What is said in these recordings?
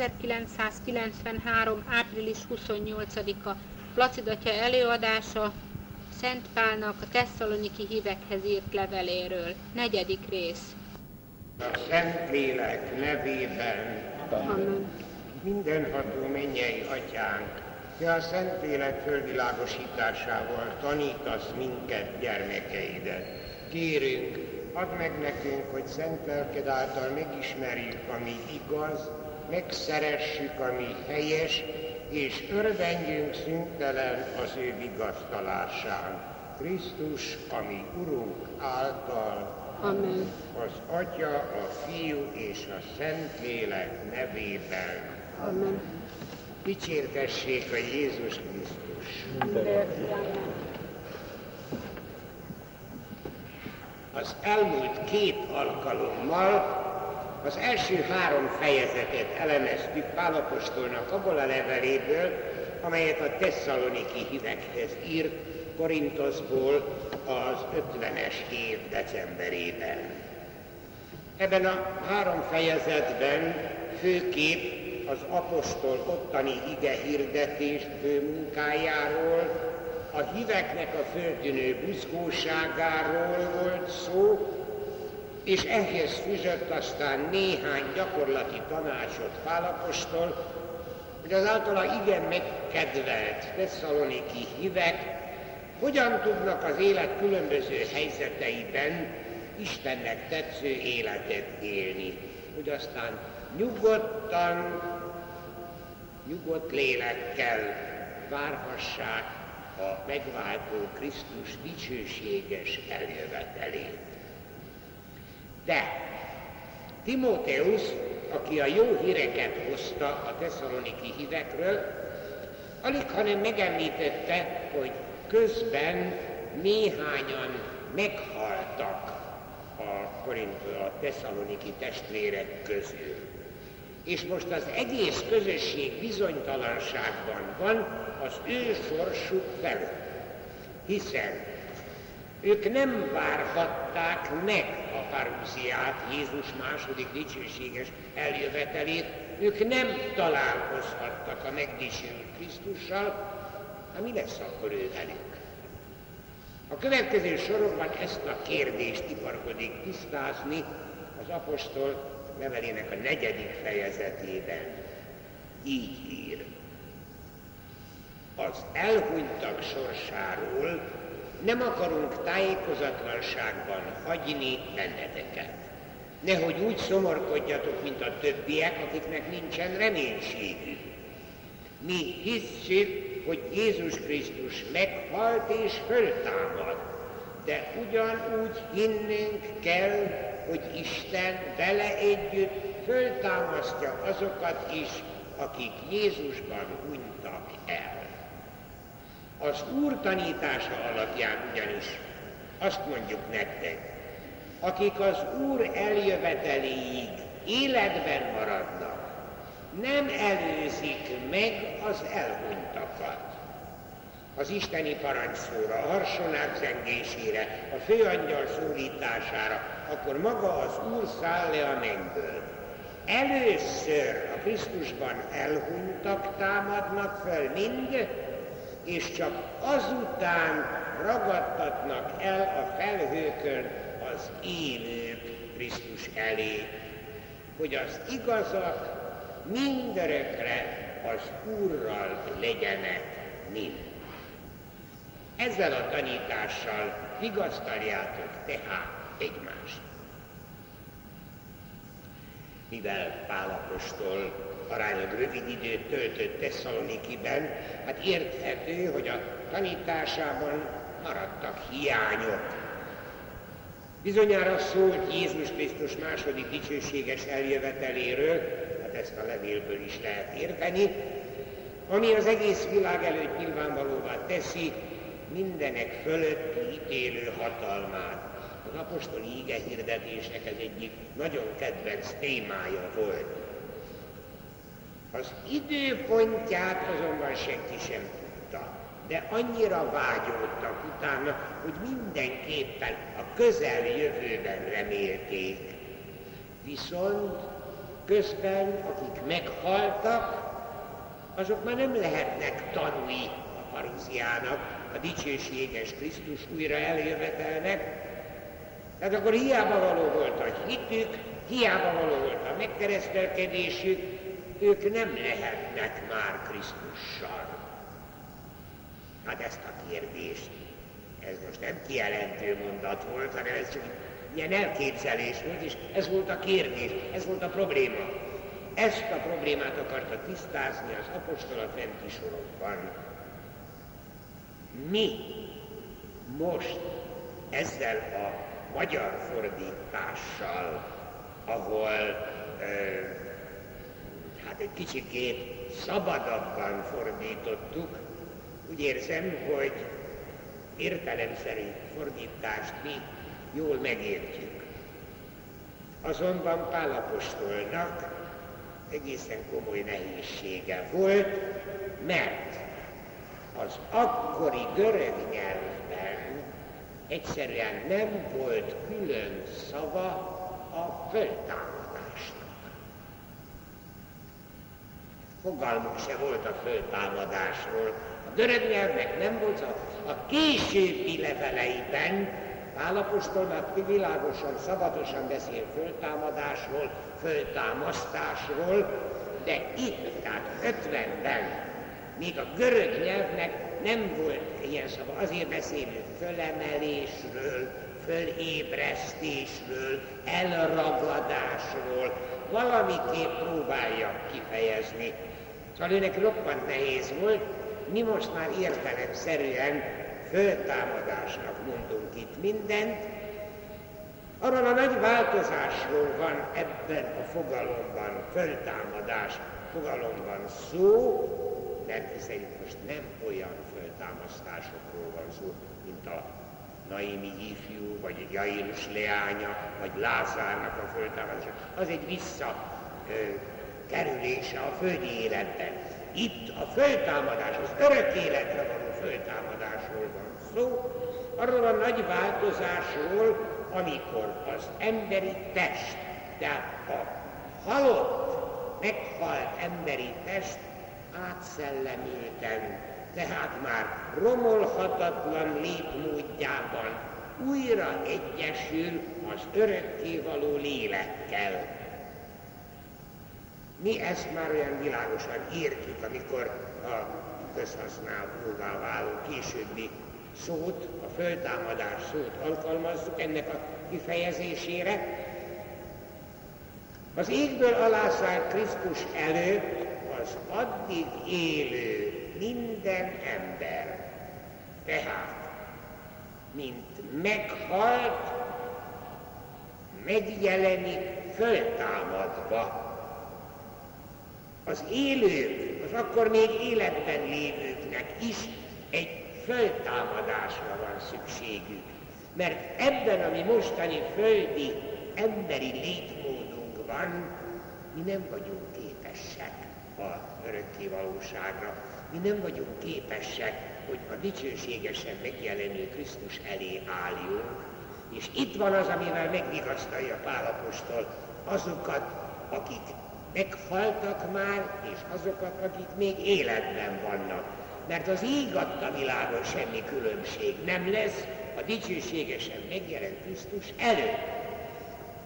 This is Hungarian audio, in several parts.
1993. április 28-a Placid atya előadása Szent Pálnak a tesszaloniki hívekhez írt leveléről. Negyedik rész. A Szentlélek nevében Amen. mindenható mennyei atyánk, te a Szentlélek fölvilágosításával tanítasz minket, gyermekeidet. Kérünk, add meg nekünk, hogy szent lelked által megismerjük, ami igaz, megszeressük, ami helyes, és örvendjünk szüntelen az ő vigasztalásán. Krisztus, ami Urunk által, Amen. az Atya, a Fiú és a Szentlélek nevében. Amen. Dicsértessék a Jézus Krisztus! Az elmúlt két alkalommal az első három fejezetet elemeztük Pálapostolnak abból a leveléből, amelyet a tesszaloniki hívekhez írt Korintoszból az 50-es év decemberében. Ebben a három fejezetben főképp az apostol ottani ige hirdetés fő munkájáról, a híveknek a földtűnő buzgóságáról volt szó, és ehhez fűzött aztán néhány gyakorlati tanácsot Pálapostól, hogy az általa igen megkedvelt tesszaloniki hívek hogyan tudnak az élet különböző helyzeteiben Istennek tetsző életet élni, hogy aztán nyugodtan, nyugodt lélekkel várhassák a megváltó Krisztus dicsőséges eljövetelét. De Timóteus, aki a jó híreket hozta a tesszaloniki hívekről, alig hanem megemlítette, hogy közben néhányan meghaltak a, Korint, a tesszaloniki testvérek közül. És most az egész közösség bizonytalanságban van az ő sorsuk felett. Hiszen ők nem várhatták meg a parúziát, Jézus második dicsőséges eljövetelét, ők nem találkozhattak a megdicsőült Krisztussal, hát mi lesz akkor ő velük? A következő sorokban ezt a kérdést iparkodik tisztázni az apostol levelének a negyedik fejezetében. Így ír. Az elhunytak sorsáról nem akarunk tájékozatlanságban hagyni benneteket. Nehogy úgy szomorkodjatok, mint a többiek, akiknek nincsen reménységük. Mi hisszük, hogy Jézus Krisztus meghalt és föltámad, de ugyanúgy hinnünk kell, hogy Isten vele együtt föltámasztja azokat is, akik Jézusban hunytak el. Az Úr tanítása alapján ugyanis azt mondjuk nektek, akik az Úr eljöveteléig életben maradnak, nem előzik meg az elhunytakat. Az isteni parancsszóra, a harsonák zengésére, a főangyal szólítására, akkor maga az Úr száll le a mennyből. Először a Krisztusban elhunytak támadnak föl mind, és csak azután ragadtatnak el a felhőkön az élők Krisztus elé, hogy az igazak mindörökre az Úrral legyenek mind. Ezzel a tanítással vigasztaljátok tehát egymást. Mivel Pálapostól aránylag rövid időt töltött Tesszalonikiben, hát érthető, hogy a tanításában maradtak hiányok. Bizonyára szólt Jézus Krisztus második dicsőséges eljöveteléről, hát ezt a levélből is lehet érteni, ami az egész világ előtt nyilvánvalóvá teszi mindenek fölötti ítélő hatalmát. Az apostoli ige hirdetésnek ez egyik nagyon kedvenc témája volt. Az időpontját azonban senki sem tudta, de annyira vágyódtak utána, hogy mindenképpen a közeljövőben remélték. Viszont közben akik meghaltak, azok már nem lehetnek tanúi a paruziának, a dicsőséges Krisztus újra eljövetelnek, tehát akkor hiába való volt a hitük, hiába való volt a megkeresztelkedésük, ők nem lehetnek már Krisztussal. Hát ezt a kérdést, ez most nem kijelentő mondat volt, hanem ez csak ilyen elképzelés volt, és ez volt a kérdés, ez volt a probléma. Ezt a problémát akarta tisztázni az apostolat fenti sorokban. Mi most ezzel a magyar fordítással, ahol hát egy kicsikét szabadabban fordítottuk, úgy érzem, hogy értelemszerű fordítást mi jól megértjük. Azonban Pálapostolnak egészen komoly nehézsége volt, mert az akkori görög nyelvben egyszerűen nem volt külön szava a föltámadásnak. Fogalmuk se volt a föltámadásról. A görög nyelvnek nem volt a, későbbi leveleiben. Pálapostolnak világosan, szabatosan beszél föltámadásról, föltámasztásról, de itt, tehát 50-ben, még a görög nyelvnek nem volt ilyen szava, azért beszélünk fölemelésről, fölébresztésről, elragadásról, valamiképp próbálja kifejezni. Szóval őnek roppant nehéz volt, mi most már értelemszerűen föltámadásnak mondunk itt mindent, arról a nagy változásról van ebben a fogalomban, föltámadás fogalomban szó, mert szerint most nem olyan föltámasztásokról van szó, mint a Naimi ifjú, vagy Jairus leánya, vagy Lázárnak a föltámadása. Az egy vissza kerülése a földi életben. Itt a föltámadás, az örök életre való föltámadásról van szó, arról a nagy változásról, amikor az emberi test, tehát a halott, meghalt emberi test átszellemülten, tehát már romolhatatlan létmódjában újra egyesül az örökkévaló lélekkel. Mi ezt már olyan világosan értjük, amikor a közhasználóvá váló későbbi szót, a föltámadás szót alkalmazzuk ennek a kifejezésére. Az égből alászállt Krisztus előtt az addig élő minden ember, tehát, mint meghalt, megjelenik föltámadva. Az élők, az akkor még életben lévőknek is egy föltámadásra van szükségük. Mert ebben, ami mostani földi emberi létmódunkban, mi nem vagyunk képesek a örökké valóságra. Mi nem vagyunk képesek, hogy a dicsőségesen megjelenő Krisztus elé álljunk, és itt van az, amivel megvigasztalja Pálapostól azokat, akik meghaltak már, és azokat, akik még életben vannak. Mert az ég adta világon semmi különbség nem lesz a dicsőségesen megjelent Krisztus előtt.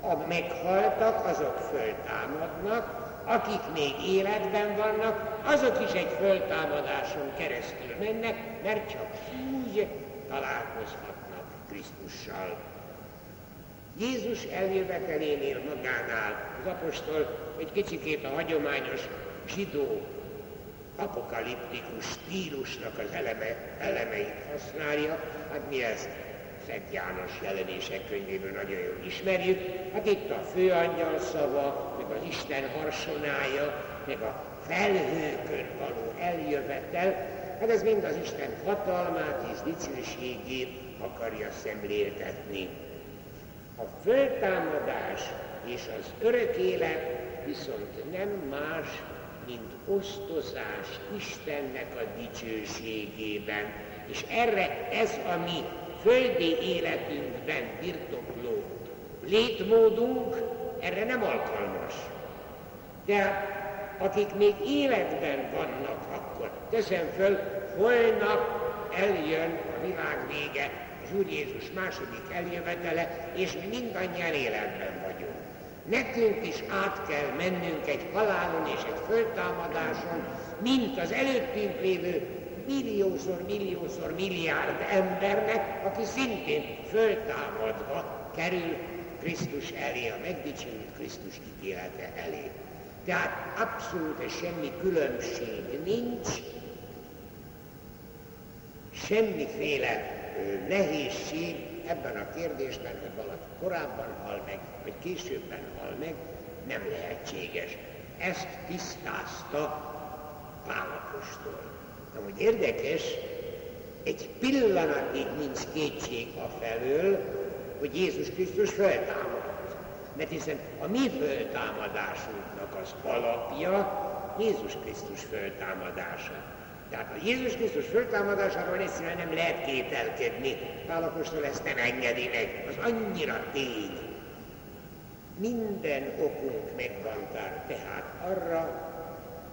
A meghaltak, azok föltámadnak, akik még életben vannak, azok is egy föltámadáson keresztül mennek, mert csak úgy találkozhatnak Krisztussal. Jézus eljövetelénél magánál az apostol egy kicsikét a hagyományos zsidó apokaliptikus stílusnak az eleme, elemeit használja, hát mi ezt Szent János jelenések könyvéből nagyon jól ismerjük. Hát itt a főangyal szava, meg az Isten harsonája, meg a felhőkön való eljövetel, hát ez mind az Isten hatalmát és dicsőségét akarja szemléltetni. A föltámadás és az örök élet viszont nem más, mint osztozás Istennek a dicsőségében. És erre ez a mi földi életünkben birtokló létmódunk erre nem alkalmas. De akik még életben vannak akkor, teszem föl, holnap eljön a világ vége, az Úr Jézus második eljövetele, és mi mindannyian életben vagyunk. Nekünk is át kell mennünk egy halálon és egy föltámadáson, mint az előttünk lévő milliószor, milliószor, milliárd embernek, aki szintén föltámadva kerül Krisztus elé, a megdicsőült Krisztus ítélete elé. Tehát abszolút semmi különbség nincs, semmiféle nehézség ebben a kérdésben, hogy valaki korábban hal meg, vagy későbben hal meg, nem lehetséges. Ezt tisztázta Pálapostól. Na, hogy érdekes, egy pillanatig nincs kétség a felől, hogy Jézus Krisztus feltámadott. Mert hiszen a mi föltámadásunknak az alapja Jézus Krisztus föltámadása. Tehát a Jézus Krisztus föltámadásáról egyszerűen nem lehet kételkedni. Pálapostól ezt nem engedi meg. Az annyira tény. Minden okunk megvan tehát arra,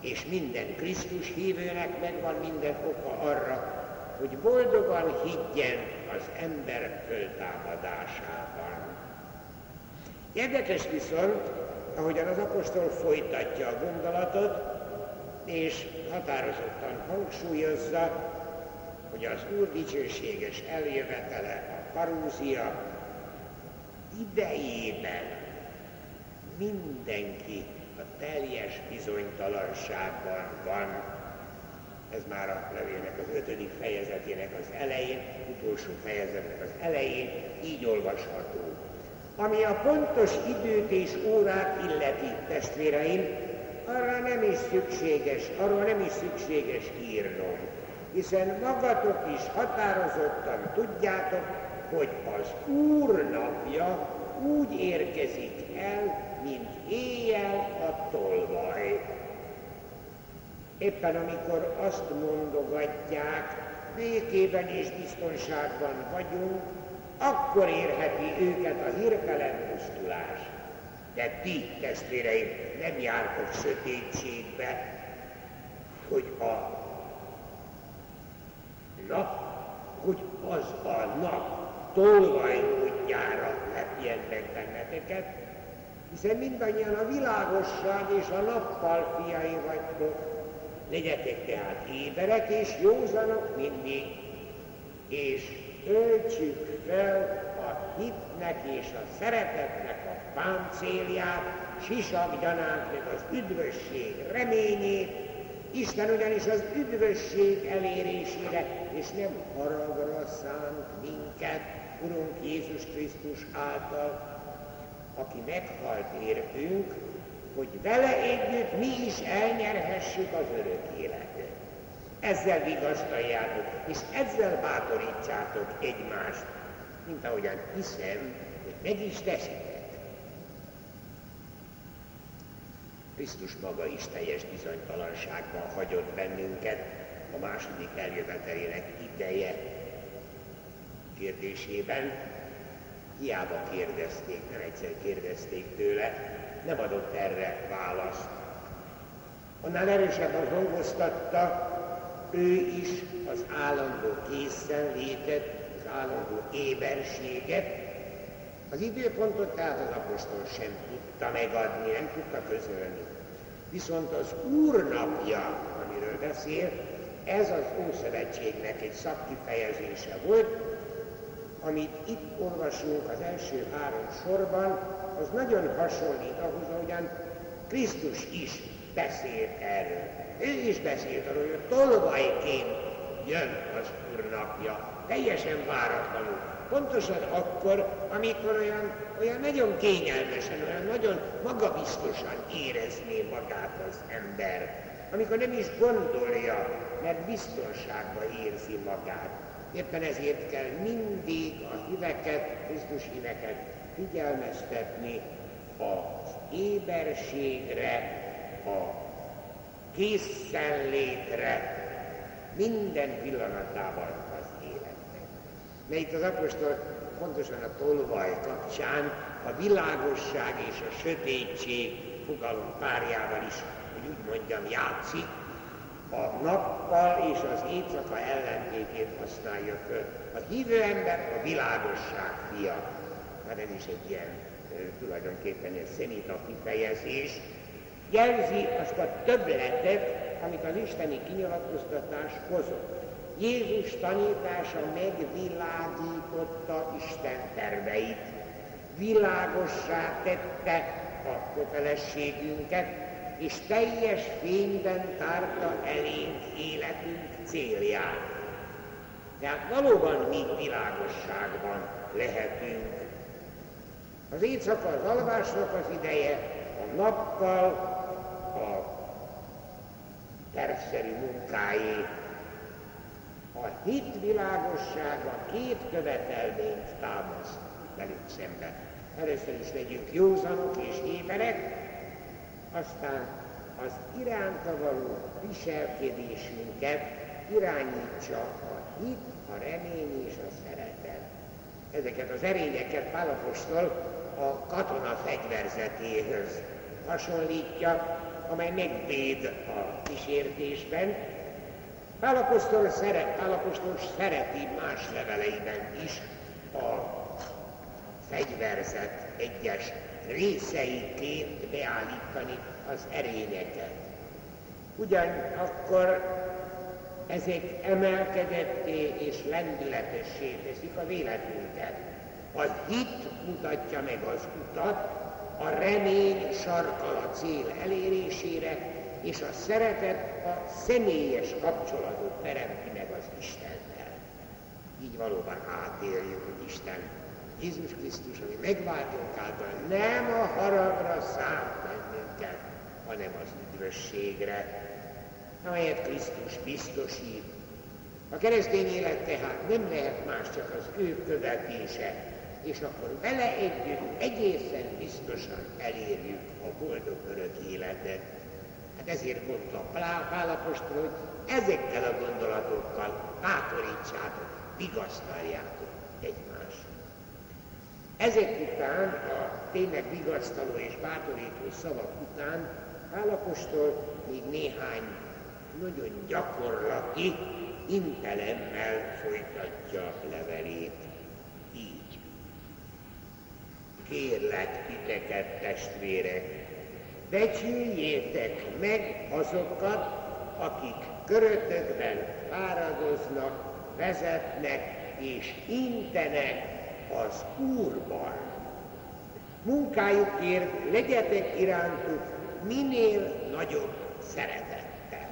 és minden Krisztus hívőnek megvan minden oka arra, hogy boldogan higgyen az ember föltámadásában. Érdekes viszont, ahogyan az apostol folytatja a gondolatot, és határozottan hangsúlyozza, hogy az Úr dicsőséges eljövetele a parúzia idejében mindenki a teljes bizonytalanságban van. Ez már a levélnek az ötödik fejezetének az elején, utolsó fejezetnek az elején így olvasható. Ami a pontos időt és órát illeti, testvéreim, arra nem is szükséges, arról nem is szükséges írnom, hiszen magatok is határozottan tudjátok, hogy az Úr napja úgy érkezik el, mint éjjel a tolvaj. Éppen amikor azt mondogatják, békében és biztonságban vagyunk, akkor érheti őket a hirtelen pusztulás. De ti, testvéreim, nem jártok sötétségbe, hogy a nap, hogy az a nap tolvaj módjára lepjen meg benneteket, hiszen mindannyian a világosság és a nappal fiai vagytok. Legyetek tehát éberek és józanok mindig, és öltsük fel a hitnek és a szeretetnek a páncélját, sisakgyanát meg az üdvösség reményét, Isten ugyanis az üdvösség elérésére, és nem haragra szánt minket, Urunk Jézus Krisztus által, aki meghalt értünk, hogy vele együtt mi is elnyerhessük az örök életet. Ezzel vigasztaljátok, és ezzel bátorítsátok egymást, mint ahogyan hiszem, hogy meg is teszitek. Krisztus maga is teljes bizonytalanságban hagyott bennünket a második eljövetelének ideje kérdésében, Hiába kérdezték, nem egyszer kérdezték tőle, nem adott erre választ. Annál erősebben hangoztatta ő is az állandó készenlétet, az állandó éberséget. Az időpontot tehát az apostol sem tudta megadni, nem tudta közölni. Viszont az Úr napja, amiről beszél, ez az Ószövetségnek egy szakkifejezése volt, amit itt olvasunk az első három sorban, az nagyon hasonlít ahhoz, ahogyan Krisztus is beszélt erről. Ő is beszélt arról, hogy tolvajként jön az Úr napja, teljesen váratlanul. Pontosan akkor, amikor olyan, olyan nagyon kényelmesen, olyan nagyon magabiztosan érezné magát az ember. Amikor nem is gondolja, mert biztonságban érzi magát Éppen ezért kell mindig a híveket, Krisztus híveket figyelmeztetni az éberségre, a készenlétre, minden pillanatában az életnek. Mert itt az apostol pontosan a tolvaj kapcsán a világosság és a sötétség fogalom párjával is, hogy úgy mondjam, játszik, a nappal és az éjszaka ellentétét használja föl. A hívő ember a világosság fia. Hát ez is egy ilyen tulajdonképpen egy szeméta kifejezés. Jelzi azt a többletet, amit az isteni kinyilatkoztatás hozott. Jézus tanítása megvilágította Isten terveit, világossá tette a kötelességünket, és teljes fényben tárta elénk életünk célját. Tehát valóban mi világosságban lehetünk. Az éjszaka az alvásnak az ideje, a nappal tervszerű munkáé. A hit világossága két követelményt támaszt velünk szemben. Először is legyünk józanok és éberek, aztán az iránta való viselkedésünket irányítsa a hit, a remény és a szeretet. Ezeket az erényeket Pálapostól a katona fegyverzetéhez hasonlítja, amely megvéd kísértésben. Pálapostól, szeret, Pálapostól szereti más leveleiben is a fegyverzet egyes részeiként beállítani az erényeket. Ugyanakkor ezek emelkedetté és lendületessé teszik a véletünket. A hit mutatja meg az utat, a remény sarkal a cél elérésére, és a szeretet a személyes kapcsolatot teremti meg az Istennel. Így valóban átéljük, hogy Isten Jézus Krisztus, ami megváltunk által nem a haragra szánt bennünket, hanem az üdvösségre, amelyet Krisztus biztosít. A keresztény élet tehát nem lehet más, csak az ő követése, és akkor vele együtt egészen biztosan elérjük a boldog örök életet. Hát ezért mondta Pálapostól, hogy ezekkel a gondolatokkal bátorítsátok, vigasztaljátok egymást. Ezek után, a tényleg vigasztaló és bátorító szavak után Pálapostól még néhány nagyon gyakorlati intelemmel folytatja levelét. Így. Kérlek titeket, testvérek, becsüljétek meg azokat, akik körötökben fáradoznak, vezetnek és intenek az Úrban. Munkájukért legyetek irántuk minél nagyobb szeretettel.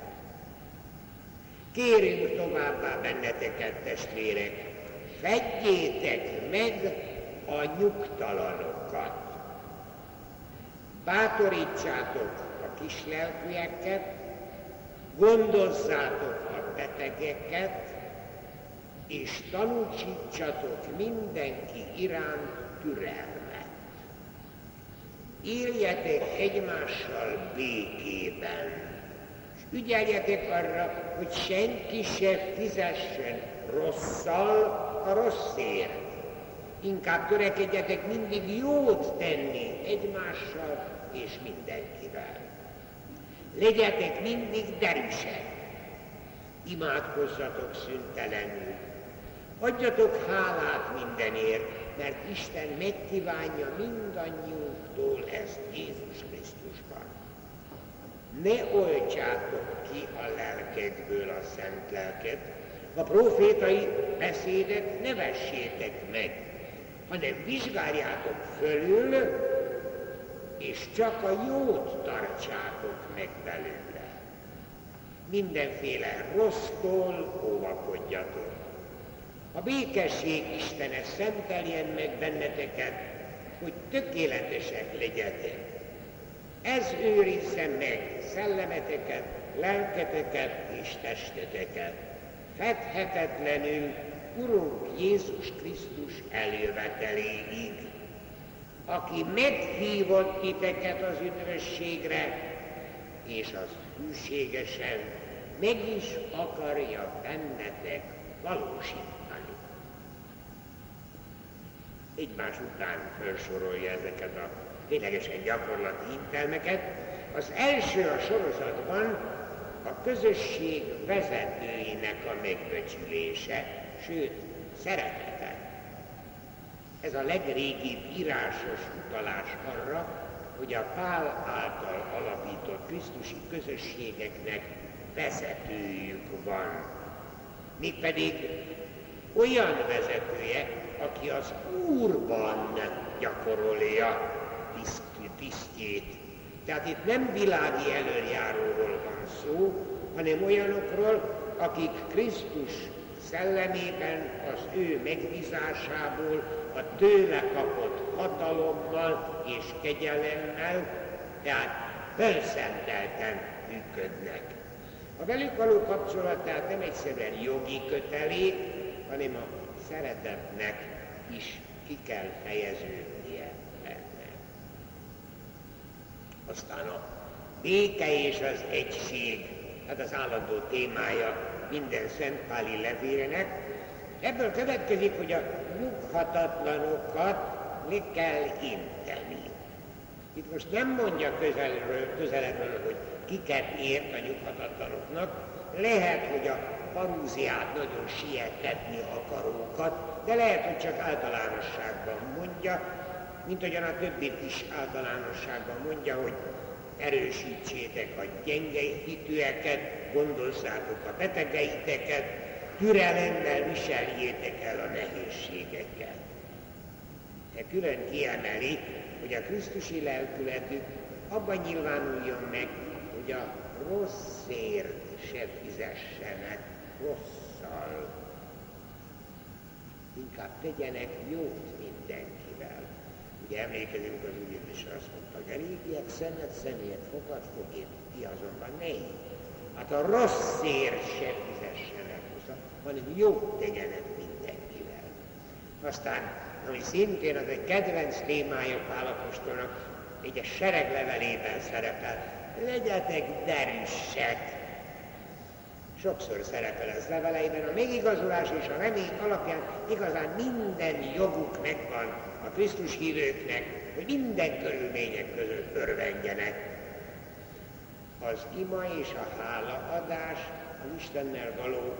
Kérünk továbbá benneteket, testvérek, fedjétek meg a nyugtalanokat. Bátorítsátok a kislelkűeket, gondozzátok a betegeket, és tanúsítsatok mindenki iránt türelmet. Éljetek egymással békében, és ügyeljetek arra, hogy senki se fizessen rosszal a rosszért. Inkább törekedjetek mindig jót tenni egymással és mindenkivel. Legyetek mindig derűsek, imádkozzatok szüntelenül, Adjatok hálát mindenért, mert Isten megkívánja mindannyiunktól ezt Jézus Krisztusban. Ne oltsátok ki a lelkedből a szent lelket, a profétai beszédet ne vessétek meg, hanem vizsgáljátok fölül, és csak a jót tartsátok meg belőle. Mindenféle rossztól óvakodjatok a békesség Istene szenteljen meg benneteket, hogy tökéletesek legyetek. Ez őrizze meg szellemeteket, lelketeket és testeteket. Fedhetetlenül Urunk Jézus Krisztus eljöveteléig, aki meghívott titeket az üdvösségre, és az hűségesen meg is akarja bennetek valósítani egymás után felsorolja ezeket a ténylegesen gyakorlati intelmeket. Az első a sorozatban a közösség vezetőinek a megbecsülése, sőt, szeretete. Ez a legrégibb írásos utalás arra, hogy a Pál által alapított Krisztusi közösségeknek vezetőjük van. Mégpedig olyan vezetője, aki az Úrban gyakorolja tisztjét. Tehát itt nem világi előjáróról van szó, hanem olyanokról, akik Krisztus szellemében, az ő megbízásából, a tőle kapott hatalommal és kegyelemmel, tehát felszentelten működnek. A velük való kapcsolat tehát nem egyszerűen jogi kötelék, hanem a szeretetnek is ki kell fejeződnie benne. Aztán a béke és az egység, hát az állandó témája minden szentpáli levélenek. Ebből következik, hogy a nyughatatlanokat le kell inteni. Itt most nem mondja közelről, közelebbről, hogy kiket ért a nyughatatlanoknak, lehet, hogy a parúziát nagyon sietetni akarókat, de lehet, hogy csak általánosságban mondja, mint ahogyan a többit is általánosságban mondja, hogy erősítsétek a gyenge hitűeket, gondozzátok a betegeiteket, türelemmel viseljétek el a nehézségeket. De külön kiemeli, hogy a Krisztusi lelkületük abban nyilvánuljon meg, hogy a rosszért se fizessenek rosszal. Inkább tegyenek jót mindenkivel. Ugye emlékezünk az úgy, és azt mondta, hogy a régiek szemet személyet fogad fogét, ti azonban ne. Hát a rosszért se rosszal, hanem jót tegyenek mindenkivel. Aztán, ami szintén az egy kedvenc témája Pálapostolnak, egy a sereglevelében szerepel, legyetek derűsek. Sokszor szerepel ez leveleiben, a megigazulás és a remény alapján igazán minden joguk megvan a Krisztus hívőknek, hogy minden körülmények között örvendjenek. Az ima és a hálaadás az Istennel való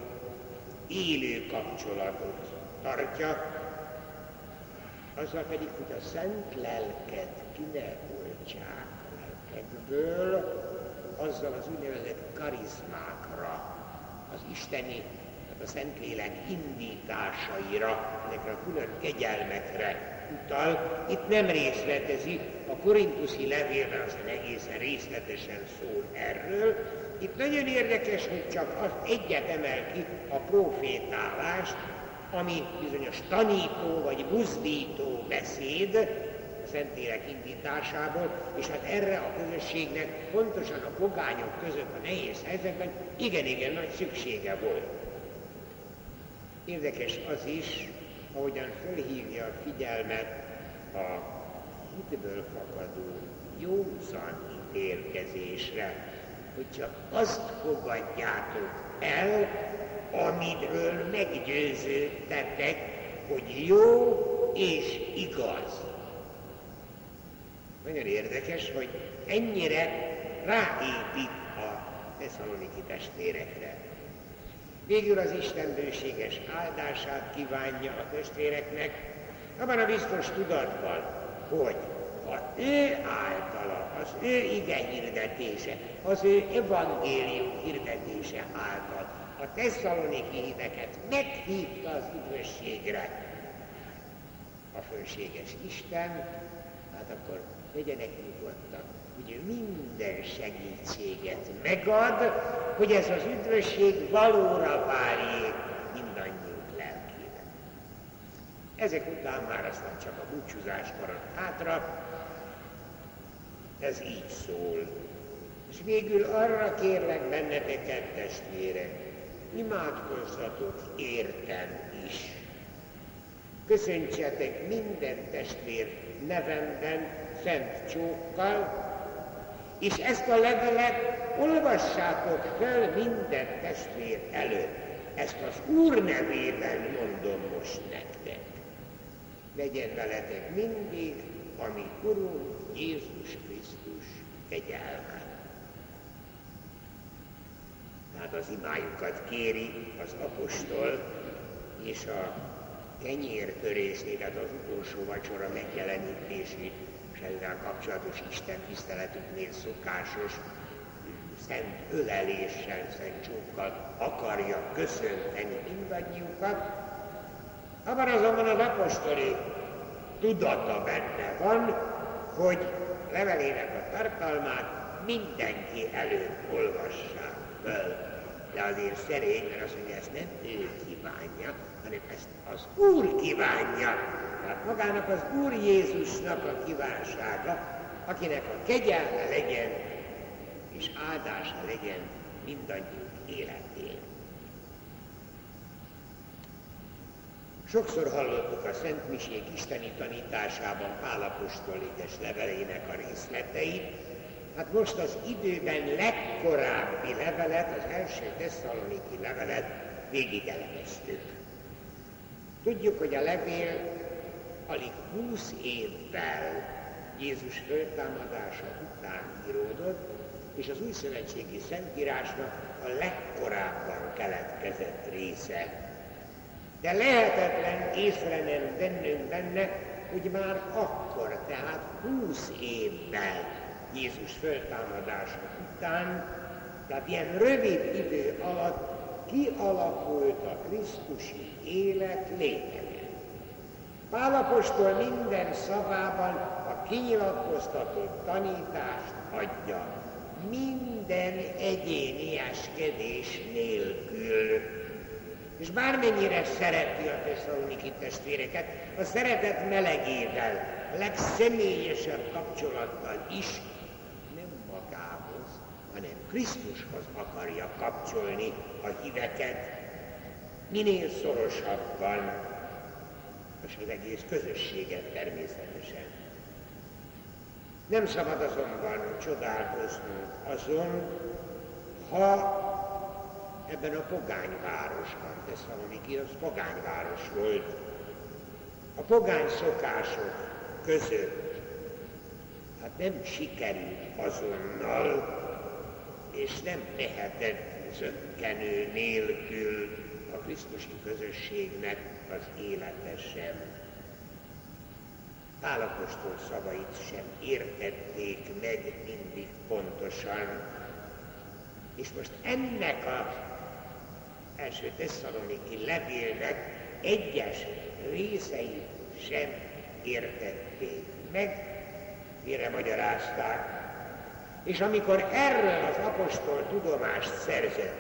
élő kapcsolatot tartja, azzal pedig, hogy a szent lelket kinek oltsák lelkekből, azzal az úgynevezett karizmákra, az isteni, a Szentlélek indításaira, ezekre a külön kegyelmekre utal. Itt nem részletezi, a korintuszi levélben aztán egészen részletesen szól erről. Itt nagyon érdekes, hogy csak azt egyet emel ki a profétálást, ami bizonyos tanító vagy buzdító beszéd, Szentlélek indításából, és hát erre a közösségnek pontosan a pogányok között a nehéz helyzetben igen-igen nagy szüksége volt. Érdekes az is, ahogyan fölhívja a figyelmet a hitből fakadó józan érkezésre, hogy csak azt fogadjátok el, amiről meggyőződtetek, hogy jó és igaz. Nagyon érdekes, hogy ennyire ráépít a tesszaloniki testvérekre. Végül az Isten bőséges áldását kívánja a testvéreknek, abban a biztos tudatban, hogy az ő általa, az ő ige hirdetése, az ő evangélium hirdetése által. A tesszaloniki híveket meghívta az üdvösségre. A fölséges Isten, hát akkor legyenek nyugodtak, hogy ő minden segítséget megad, hogy ez az üdvösség valóra váljék mindannyiunk lelkében. Ezek után már aztán csak a búcsúzás maradt hátra, ez így szól. És végül arra kérlek benneteket, testvérek, imádkozzatok értem is. Köszöntsetek minden testvér nevemben, szent csókkal, és ezt a levelet olvassátok fel minden testvér előtt. Ezt az Úr nevében mondom most nektek. Legyen veletek mindig, ami Urunk Jézus Krisztus kegyelme. Tehát az imájukat kéri az apostol, és a kenyértörésnél, tehát az utolsó vacsora megjelenítését, és ezzel kapcsolatos Isten tiszteletüknél szokásos szent öleléssel, szent csókkal akarja köszönteni mindannyiukat, abban azonban az apostoli tudata benne van, hogy levelének a tartalmát mindenki előtt olvassák föl. De azért szerény, mert azt mondja, ezt nem ő kívánja, hanem ezt az Úr kívánja. Tehát magának az Úr Jézusnak a kívánsága, akinek a kegyelme legyen és áldása legyen mindannyiunk életén. Sokszor hallottuk a Szent Misék isteni tanításában Pálapostól egyes levelének a részleteit, hát most az időben legkorábbi levelet, az első tesszaloniki levelet végig elemeztük. Tudjuk, hogy a levél alig 20 évvel Jézus föltámadása után íródott, és az új szövetségi szentírásnak a legkorábban keletkezett része. De lehetetlen észre nem benne, hogy már akkor, tehát 20 évvel Jézus föltámadása után, tehát ilyen rövid idő alatt kialakult a Krisztusi élet lényege. Pálapostól minden szavában a kinyilatkoztatott tanítást adja, minden egyénieskedés nélkül. És bármennyire szereti a tesszaloniki testvéreket, a szeretet melegével, a legszemélyesebb kapcsolattal is nem magához, hanem Krisztushoz akarja kapcsolni a híveket, minél szorosabban, és az egész közösséget természetesen. Nem szabad azonban csodálkoznunk azon, ha ebben a pogányvárosban, Tesszaloniki az pogányváros volt, a pogány szokások között hát nem sikerült azonnal, és nem mehetett zökkenő nélkül a Krisztusi közösségnek az élete sem. Pálapostól szavait sem értették meg mindig pontosan. És most ennek a első tesszaloniki levélnek egyes részeit sem értették meg, mire magyarázták. És amikor erről az apostol tudomást szerzett,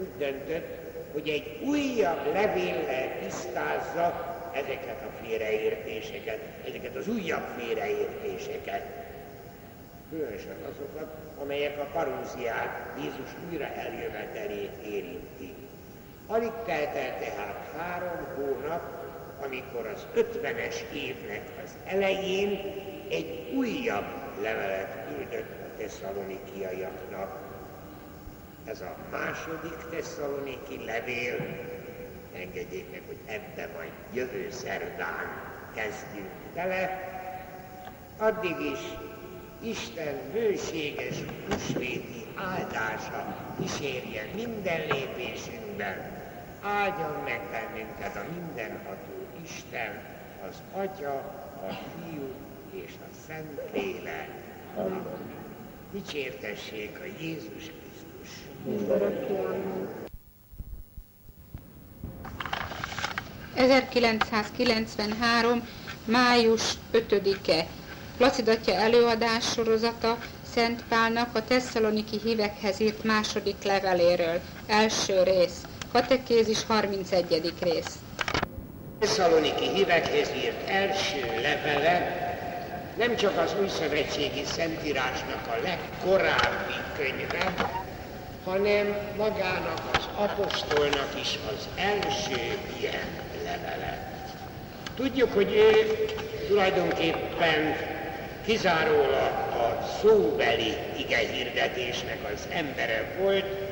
úgy döntött, hogy egy újabb levéllel tisztázza ezeket a félreértéseket, ezeket az újabb félreértéseket. Különösen azokat, amelyek a parúziát, Jézus újra eljövetelét érinti. Alig telt el tehát három hónap, amikor az ötvenes évnek az elején egy újabb levelet küldött a tesszalonikiaiaknak. Ez a második tesszaloniki levél, engedjék meg, hogy ebbe majd jövő szerdán kezdjünk bele, addig is Isten bőséges húsvéti áldása kísérjen minden lépésünkben. Áldjon meg bennünket a mindenható Isten, az Atya, a Fiú és a Szent Lélek. Dicsértessék a Jézus Krisztus. Mindörökké 1993. május 5-e Placidatja előadás sorozata Szent Pálnak a tesszaloniki hívekhez írt második leveléről. Első rész. Katekézis 31. rész. Tesszaloniki hívekhez írt első levele nem csak az új szövetségi szentírásnak a legkorábbi könyve, hanem magának az apostolnak is az első ilyen levele. Tudjuk, hogy ő tulajdonképpen kizárólag a szóbeli igehirdetésnek az embere volt,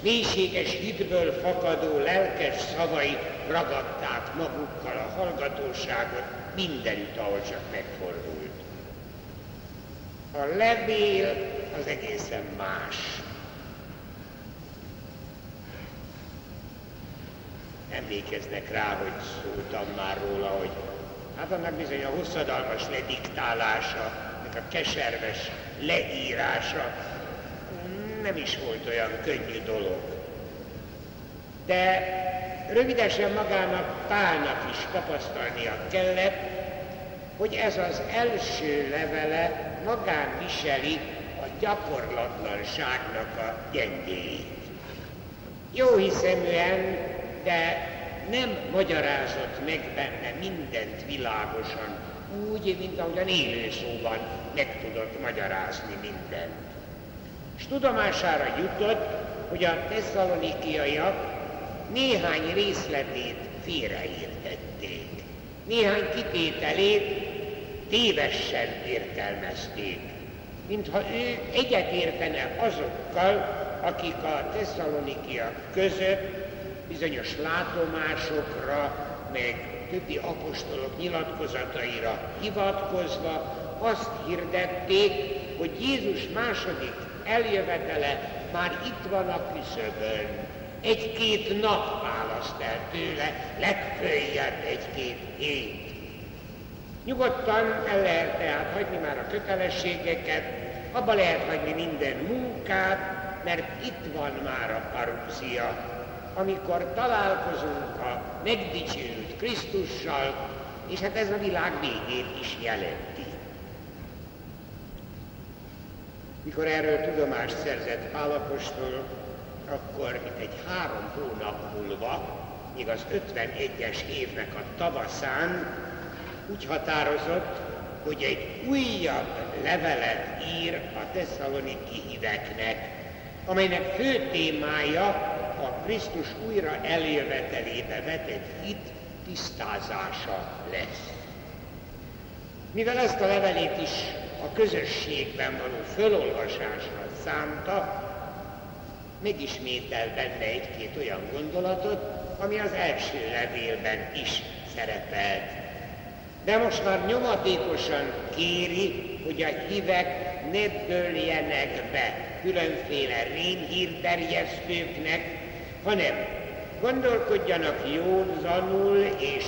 mélységes hitből fakadó lelkes szavai ragadták magukkal a hallgatóságot mindenütt, ahol csak megfordult. A levél az egészen más. Emlékeznek rá, hogy szóltam már róla, hogy hát annak bizony a hosszadalmas lediktálása, meg a keserves leírása nem is volt olyan könnyű dolog. De rövidesen magának Pálnak is tapasztalnia kellett, hogy ez az első levele magán viseli a gyakorlatlanságnak a gyengéit. Jó hiszeműen, de nem magyarázott meg benne mindent világosan, úgy, mint ahogyan élő szóban meg tudott magyarázni mindent. És tudomására jutott, hogy a tesszalonikiaiak néhány részletét félreértették. Néhány kitételét tévesen értelmezték, mintha ő egyetértene azokkal, akik a tesszalonikiak között bizonyos látomásokra, meg többi apostolok nyilatkozataira hivatkozva azt hirdették, hogy Jézus második eljövetele már itt van a küszöbön. Egy-két nap választ el tőle, legfőjebb egy-két hét. Nyugodtan el lehet tehát hagyni már a kötelességeket, abba lehet hagyni minden munkát, mert itt van már a parúzia, amikor találkozunk a megdicsőült Krisztussal, és hát ez a világ végét is jelenti. Mikor erről tudomást szerzett Pálapostól, akkor itt egy három hónap múlva, még az 51-es évnek a tavaszán úgy határozott, hogy egy újabb levelet ír a tesszaloniki híveknek, amelynek fő témája a Krisztus újra eljövetelébe vetett hit tisztázása lesz. Mivel ezt a levelét is a közösségben való fölolvasásra szánta, megismétel benne egy-két olyan gondolatot, ami az első levélben is szerepelt. De most már nyomatékosan kéri, hogy a hívek ne dőljenek be különféle rémhírterjesztőknek, hanem gondolkodjanak józanul és